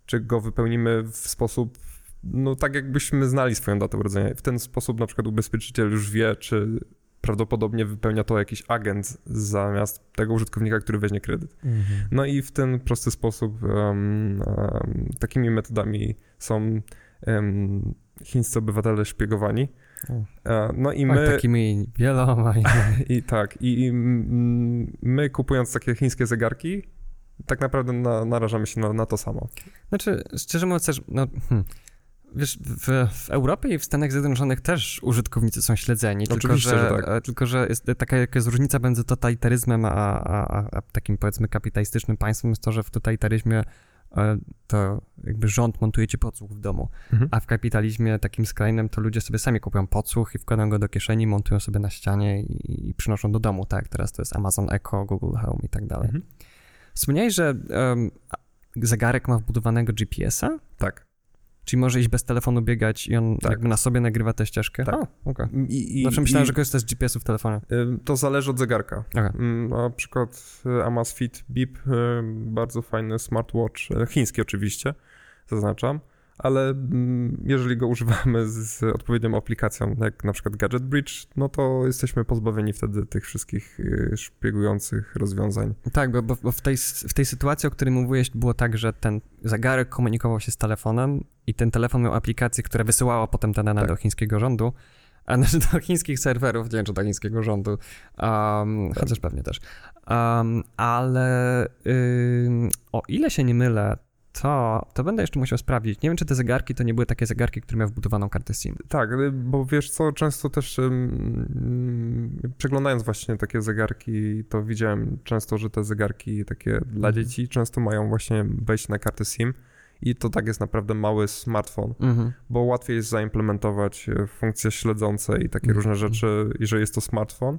czy go wypełnimy w sposób, no tak jakbyśmy znali swoją datę urodzenia. W ten sposób na przykład ubezpieczyciel już wie, czy prawdopodobnie wypełnia to jakiś agent zamiast tego użytkownika, który weźmie kredyt. Mhm. No i w ten prosty sposób em, em, takimi metodami są em, chińscy obywatele szpiegowani. E, No i my, takimi wieloma. i- tak, i my kupując takie chińskie zegarki, tak naprawdę na, narażamy się na, na to samo. Znaczy, szczerze mówiąc też, no, hmm, wiesz, w, w Europie i w Stanach Zjednoczonych też użytkownicy są śledzeni, tylko że, że tak. e, tylko że jest taka jest różnica między totalitaryzmem a, a, a, takim powiedzmy kapitalistycznym państwem jest to, że w totalitaryzmie e, to jakby rząd montuje ci podsłuch w domu, Mhm. a w kapitalizmie takim skrajnym to ludzie sobie sami kupują podsłuch i wkładają go do kieszeni, montują sobie na ścianie i, i przynoszą do domu, tak? Teraz to jest Amazon Echo, Google Home i tak dalej. Mhm. Wspomniałeś, że a- zegarek ma wbudowanego GPS-a? Tak. Czyli może iść bez telefonu biegać i on Tak. jakby na sobie nagrywa tę ścieżkę? Tak. O, okej. I, i, Znaczy myślałem, i, że korzysta z GPS-u w telefonie. To zależy od zegarka. Mm, Na przykład y, Amazfit Bip, bardzo fajny smartwatch, y, chiński oczywiście, zaznaczam, ale mm, jeżeli go używamy z, odpowiednią aplikacją, jak na przykład Gadget Bridge, no to jesteśmy pozbawieni wtedy tych wszystkich y, szpiegujących rozwiązań. Tak, bo, bo w, tej, w tej sytuacji, o której mówiłeś, było tak, że ten zegarek komunikował się z telefonem i ten telefon miał aplikację, która wysyłała potem te dane Tak. do chińskiego rządu, a znaczy do chińskich serwerów, nie wiem czy do chińskiego rządu, um, chociaż pewnie też. Um, ale ym, o ile się nie mylę, to, to będę jeszcze musiał sprawdzić. Nie wiem, czy te zegarki to nie były takie zegarki, które miały wbudowaną kartę SIM. Tak, y, bo wiesz co, często też ym, przeglądając właśnie takie zegarki, to widziałem często, że te zegarki takie dla Mhm. dzieci często mają właśnie wejść na kartę SIM i to tak jest naprawdę mały smartfon. Mhm. bo łatwiej jest zaimplementować e, funkcje śledzące i takie Mhm. różne rzeczy, jeżeli jest to smartfon,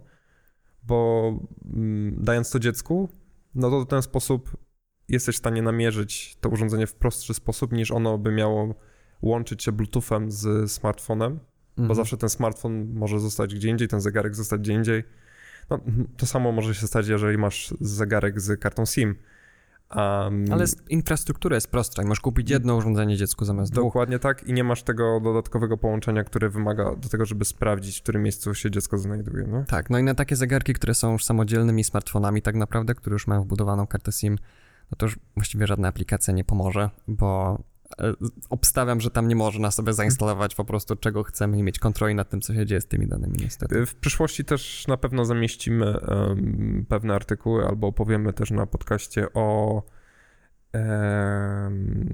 bo mm, dając to dziecku, no to w ten sposób jesteś w stanie namierzyć to urządzenie w prostszy sposób, niż ono by miało łączyć się Bluetoothem z smartfonem, bo Mhm. zawsze ten smartfon może zostać gdzie indziej, ten zegarek zostać gdzie indziej. No, to samo może się stać, jeżeli masz zegarek z kartą SIM. Um, Ale infrastruktura jest prostsza możesz kupić jedno urządzenie dziecku zamiast dwóch. Dokładnie tak i nie masz tego dodatkowego połączenia, które wymaga do tego, żeby sprawdzić, w którym miejscu się dziecko znajduje. No? Tak, no i na takie zegarki, które są już samodzielnymi smartfonami tak naprawdę, które już mają wbudowaną kartę SIM, no to już właściwie żadna aplikacja nie pomoże, bo e, obstawiam, że tam nie można sobie zainstalować po prostu czego chcemy i mieć kontroli nad tym, co się dzieje z tymi danymi niestety. W przyszłości też na pewno zamieścimy em, pewne artykuły albo opowiemy też na podcaście o, em,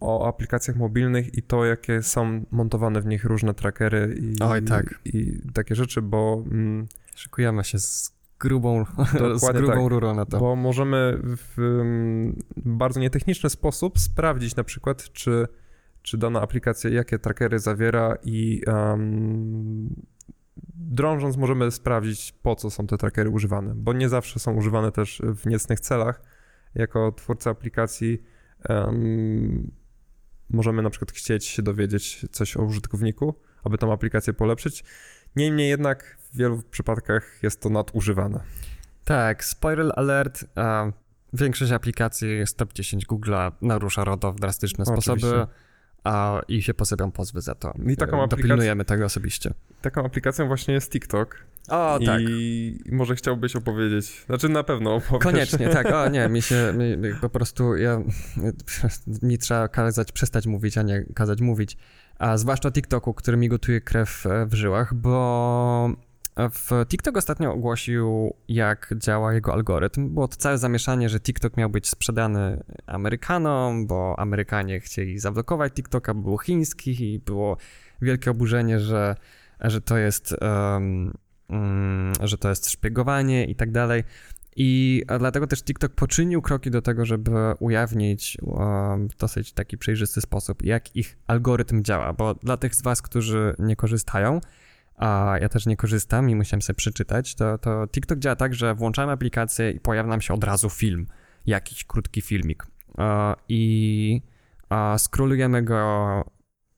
o aplikacjach mobilnych i to, jakie są montowane w nich różne trackery i, Oj, tak. i takie rzeczy, bo, mm, Szykujemy się z grubą, z grubą tak. rurą na to. bo możemy w mm, bardzo nietechniczny sposób sprawdzić na przykład, czy, czy dana aplikacja jakie trackery zawiera i um, drążąc możemy sprawdzić, po co są te trackery używane, bo nie zawsze są używane też w niecnych celach. Jako twórca aplikacji em, możemy na przykład chcieć się dowiedzieć coś o użytkowniku, aby tą aplikację polepszyć. Niemniej jednak w wielu przypadkach jest to nadużywane. Tak, spoiler alert. A większość aplikacji z top 10 Google'a narusza RODO w drastyczne sposoby Oczywiście. a, i się posypią pozwy za to. I taką E, aplikację- Dopilnujemy tego osobiście. Taką aplikacją właśnie jest TikTok. O, tak. I może chciałbyś opowiedzieć, znaczy na pewno opowiesz. Koniecznie, tak. O nie, mi się mi, po prostu ja, mi trzeba kazać przestać mówić, a nie kazać mówić. A zwłaszcza TikToku, który mi gotuje krew e, w żyłach, bo w TikTok ostatnio ogłosił, jak działa jego algorytm. Było to całe zamieszanie, że TikTok miał być sprzedany Amerykanom, bo Amerykanie chcieli zablokować TikToka, bo był chiński i było wielkie oburzenie, że, że to jest mm, że to jest szpiegowanie i tak dalej. I dlatego też TikTok poczynił kroki do tego, żeby ujawnić um, w dosyć taki przejrzysty sposób, jak ich algorytm działa. Bo dla tych z Was, którzy nie korzystają, a ja też nie korzystam i musiałem sobie przeczytać, to, to TikTok działa tak, że włączamy aplikację i pojawia nam się od razu film, jakiś krótki filmik. E, I skrolujemy go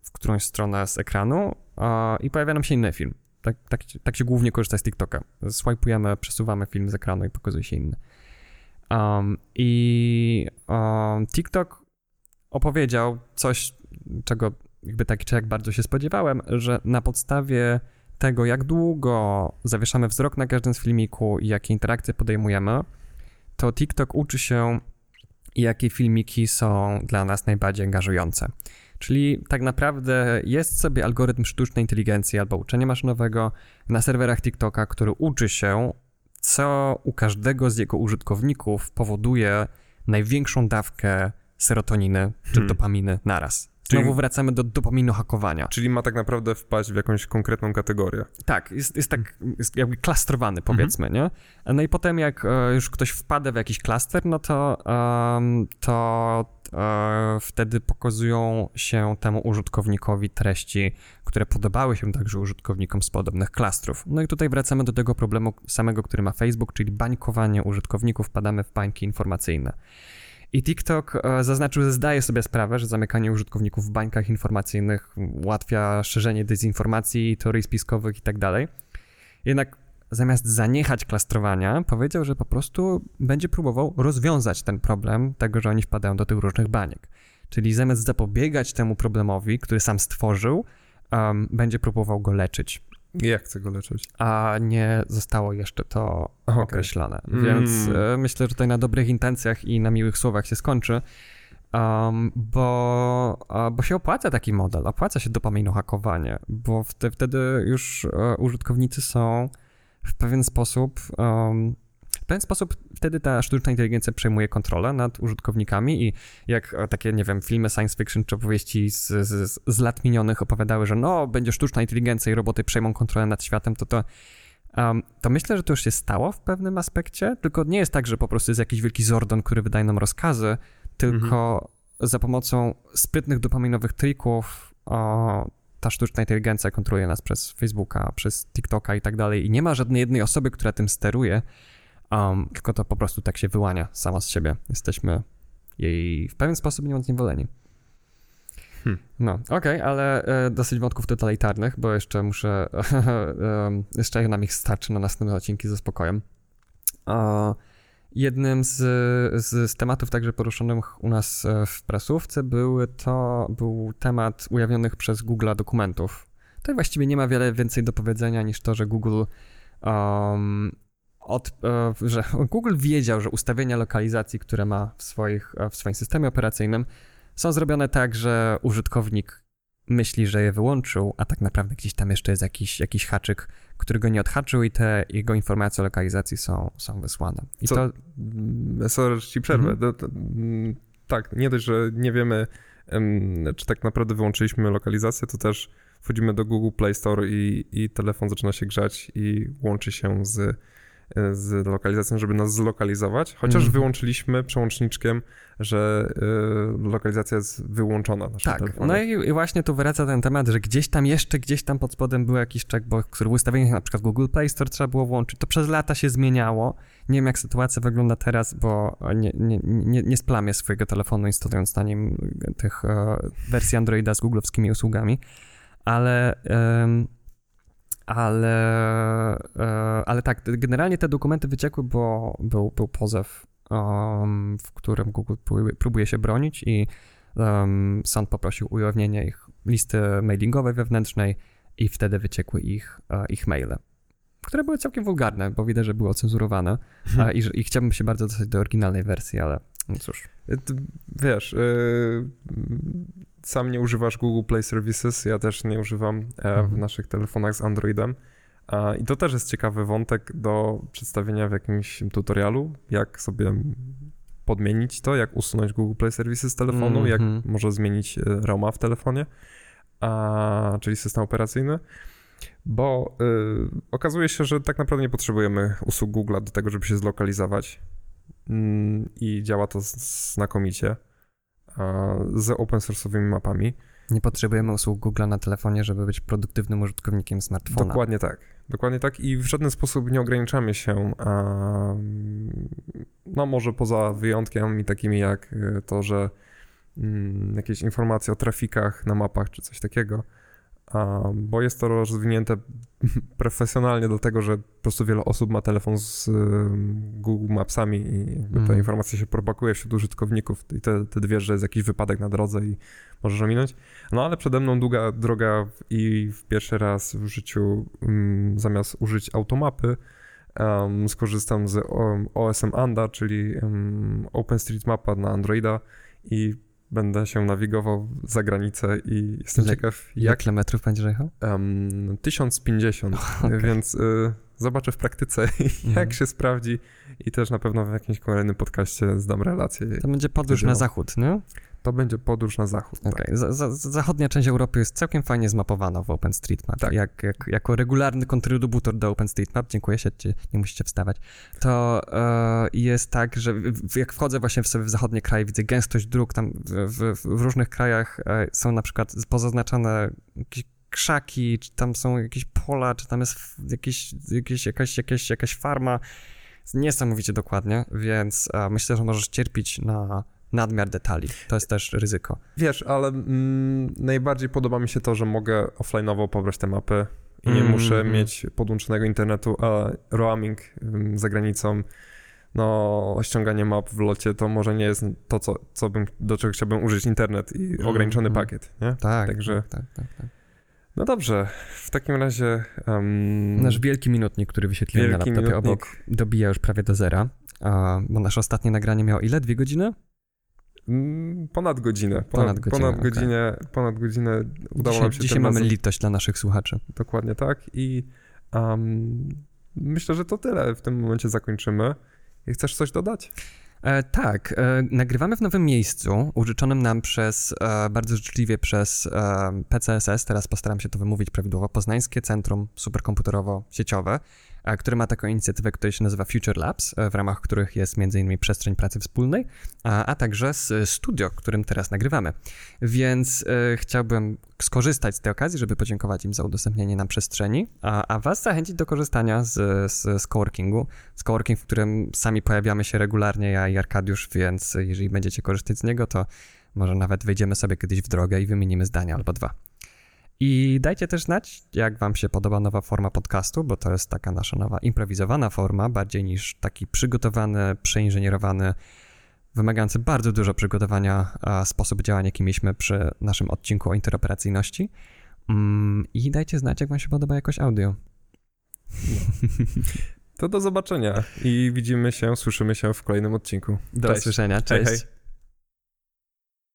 w którąś stronę z ekranu e, i pojawia nam się inny film. Tak, tak, tak się głównie korzysta z TikToka. Swipujemy, przesuwamy film z ekranu i pokazuje się inny. Um, I um, TikTok opowiedział coś, czego jakby tak czy jak bardzo się spodziewałem, że na podstawie tego, jak długo zawieszamy wzrok na każdym z filmiku i jakie interakcje podejmujemy, to TikTok uczy się, jakie filmiki są dla nas najbardziej angażujące. Czyli tak naprawdę jest sobie algorytm sztucznej inteligencji albo uczenia maszynowego na serwerach TikToka, który uczy się, co u każdego z jego użytkowników powoduje największą dawkę serotoniny czy Hmm. dopaminy naraz. Czyli- Znowu wracamy do dopaminu hakowania. Czyli ma tak naprawdę wpaść w jakąś konkretną kategorię. Tak, jest, jest tak jest jakby klastrowany, powiedzmy, nie? No i potem jak e, już ktoś wpada w jakiś klaster, no to, em, to e, wtedy pokazują się temu użytkownikowi treści, które podobały się także użytkownikom z podobnych klastrów. No i tutaj wracamy do tego problemu samego, który ma Facebook, czyli bańkowanie użytkowników, wpadamy w bańki informacyjne. I TikTok e, zaznaczył, że zdaje sobie sprawę, że zamykanie użytkowników w bańkach informacyjnych ułatwia szerzenie dezinformacji, teorii spiskowych i tak. Jednak zamiast zaniechać klastrowania, powiedział, że po prostu będzie próbował rozwiązać ten problem tego, że oni wpadają do tych różnych baniek. Czyli zamiast zapobiegać temu problemowi, który sam stworzył, em, będzie próbował go leczyć. Jak chcę go leczyć? A nie zostało jeszcze to Okej. określone. Mm. Więc e, myślę, że tutaj na dobrych intencjach i na miłych słowach się skończy, um, bo, bo się opłaca taki model, opłaca się dopaminu hakowanie, bo wte, wtedy już e, użytkownicy są w pewien sposób. Um, w pewien sposób wtedy ta sztuczna inteligencja przejmuje kontrolę nad użytkownikami i jak e, takie, nie wiem, filmy science fiction czy opowieści z, z, z lat minionych opowiadały, że no, będzie sztuczna inteligencja i roboty przejmą kontrolę nad światem, to to Um, to myślę, że to już się stało w pewnym aspekcie, tylko nie jest tak, że po prostu jest jakiś wielki Zordon, który wydaje nam rozkazy, tylko za pomocą sprytnych dopaminowych trików o, ta sztuczna inteligencja kontroluje nas przez Facebooka, przez TikToka i tak dalej i nie ma żadnej jednej osoby, która tym steruje, um, tylko to po prostu tak się wyłania sama z siebie. Jesteśmy jej w pewien sposób nią zniewoleni. Hmm. No, okej, ale e, dosyć wątków totalitarnych, bo jeszcze muszę, em, jeszcze nam ich starczy na następne odcinki ze spokojem. E, jednym z, z, z tematów także poruszonych u nas e, w prasówce były to, był temat ujawnionych przez Google dokumentów. Tutaj właściwie nie ma wiele więcej do powiedzenia niż to, że Google um, od, e, że Google wiedział, że ustawienia lokalizacji, które ma w, swoich, e, w swoim systemie operacyjnym, są zrobione tak, że użytkownik myśli, że je wyłączył, a tak naprawdę gdzieś tam jeszcze jest jakiś, jakiś haczyk, który go nie odhaczył i te jego informacje o lokalizacji są, są wysłane. I Co- to Mm, Sorry, ci przerwę. Mhm. To, to, mm, tak, nie dość, że nie wiemy em, czy tak naprawdę wyłączyliśmy lokalizację, to też wchodzimy do Google Play Store i, i telefon zaczyna się grzać i łączy się z, z lokalizacją, żeby nas zlokalizować, chociaż Mhm. wyłączyliśmy przełączniczkiem, że y, lokalizacja jest wyłączona naszym Tak, telefonem. no i, i właśnie tu wraca ten temat, że gdzieś tam jeszcze, gdzieś tam pod spodem był jakiś checkbox, który w ustawieniach na przykład Google Play Store trzeba było włączyć. To przez lata się zmieniało. Nie wiem, jak sytuacja wygląda teraz, bo nie, nie, nie, nie splamię swojego telefonu instalując na nim tych e, wersji Androida z googlowskimi usługami, ale... em, ale, e, ale tak, generalnie te dokumenty wyciekły, bo był, był pozew, em, w którym Google próbuje, się bronić i um, sąd poprosił ujawnienie ich listy mailingowej wewnętrznej i wtedy wyciekły ich, e, ich maile, które były całkiem wulgarne, bo widać, że były ocenzurowane a, i, i chciałbym się bardzo dostać do oryginalnej wersji, ale no cóż. Ty- Wiesz, y, sam nie używasz Google Play Services, ja też nie używam e, w Mhm. naszych telefonach z Androidem. I to też jest ciekawy wątek do przedstawienia w jakimś tutorialu, jak sobie podmienić to, jak usunąć Google Play Services z telefonu, jak Mhm. może zmienić e, ROMa w telefonie, a, czyli system operacyjny. Bo y, okazuje się, że tak naprawdę nie potrzebujemy usług Google'a do tego, żeby się zlokalizować. Mm, I działa to znakomicie a, z open source'owymi mapami. Nie potrzebujemy usług Google na telefonie, żeby być produktywnym użytkownikiem smartfona. Dokładnie tak. Dokładnie tak i w żaden sposób nie ograniczamy się, a, no może poza wyjątkami takimi jak y, to, że mm, jakieś informacje o trafikach na mapach czy coś takiego, bo jest to rozwinięte profesjonalnie do tego, że po prostu wiele osób ma telefon z y, Google Mapsami i jakby ta Mhm. informacja się propaguje wśród użytkowników i te, ty wiesz, że jest jakiś wypadek na drodze i możesz ominąć. No ale przede mną długa droga i w pierwszy raz w życiu mm, zamiast użyć automapy em, skorzystam z um, OSM ANDA, czyli um, OpenStreetMapa na Androida i będę się nawigował za granicę i jestem Ile- ciekaw Jak jak kilometrów będziesz jechał? em, 1050, Okej. więc y, zobaczę w praktyce jak Mhm. się sprawdzi i też na pewno w jakimś kolejnym podcaście zdam relację. To będzie podróż na zachód, nie? To będzie podróż na zachód. Okej. Tak. Za, za, zachodnia część Europy jest całkiem fajnie zmapowana w OpenStreetMap. Tak. Jak, jak, jako regularny kontrybutor do OpenStreetMap, dziękuję, siedźcie, nie musicie wstawać, to e, jest tak, że w, jak wchodzę właśnie w sobie w zachodnie kraje, widzę gęstość dróg, tam w, w, w różnych krajach e, są na przykład pozaznaczone jakieś krzaki, czy tam są jakieś pola, czy tam jest jakieś, jakieś, jakaś, jakaś, jakaś farma. Niesamowicie dokładnie, więc e, myślę, że możesz cierpieć na nadmiar detali. To jest też ryzyko. Wiesz, ale mm, najbardziej podoba mi się to, że mogę offline'owo pobrać te mapy i nie Mhm. muszę mieć podłączonego internetu, a roaming ym, za granicą, no ściąganie map w locie to może nie jest to, co, co bym, do czego chciałbym użyć internet i ograniczony Mhm. pakiet, nie? Tak, Także- tak, tak, tak, tak. No dobrze, w takim razie... Um, Nasz wielki minutnik, który wyświetliłem na laptopie minutnik. obok, dobija już prawie do zera. A, bo nasze ostatnie nagranie miało ile? Dwie godziny? Mm, Ponad godzinę. Ponad, Ponad godzinę, ponad godzinę, ponad godzinę udało dzisiaj nam się dzisiaj mamy razem. litość dla naszych słuchaczy. Dokładnie tak. I um, myślę, że to tyle. W tym momencie zakończymy. I chcesz coś dodać? E, tak, e, nagrywamy w nowym miejscu, użyczonym nam przez, e, bardzo życzliwie przez e, PCSS, teraz postaram się to wymówić prawidłowo, Poznańskie Centrum Superkomputerowo-Sieciowe, e, które ma taką inicjatywę, która się nazywa Future Labs, e, w ramach których jest m.in. przestrzeń pracy wspólnej, a, a także z studio, którym teraz nagrywamy. Więc e, chciałbym skorzystać z tej okazji, żeby podziękować im za udostępnienie nam przestrzeni, a, a was zachęcić do korzystania z, z, z coworkingu, z coworking, w którym sami pojawiamy się regularnie, ja i Arkadiusz, więc jeżeli będziecie korzystać z niego, to może nawet wejdziemy sobie kiedyś w drogę i wymienimy zdania albo dwa. I dajcie też znać, jak wam się podoba nowa forma podcastu, bo to jest taka nasza nowa improwizowana forma, bardziej niż taki przygotowany, przeinżynierowany, wymagający bardzo dużo przygotowania sposób działania, jaki mieliśmy przy naszym odcinku o interoperacyjności. Mm, I dajcie znać, jak wam się podoba jakość audio. To do zobaczenia i widzimy się, słyszymy się w kolejnym odcinku. Do Cześć. usłyszenia, Hej, cześć. hej.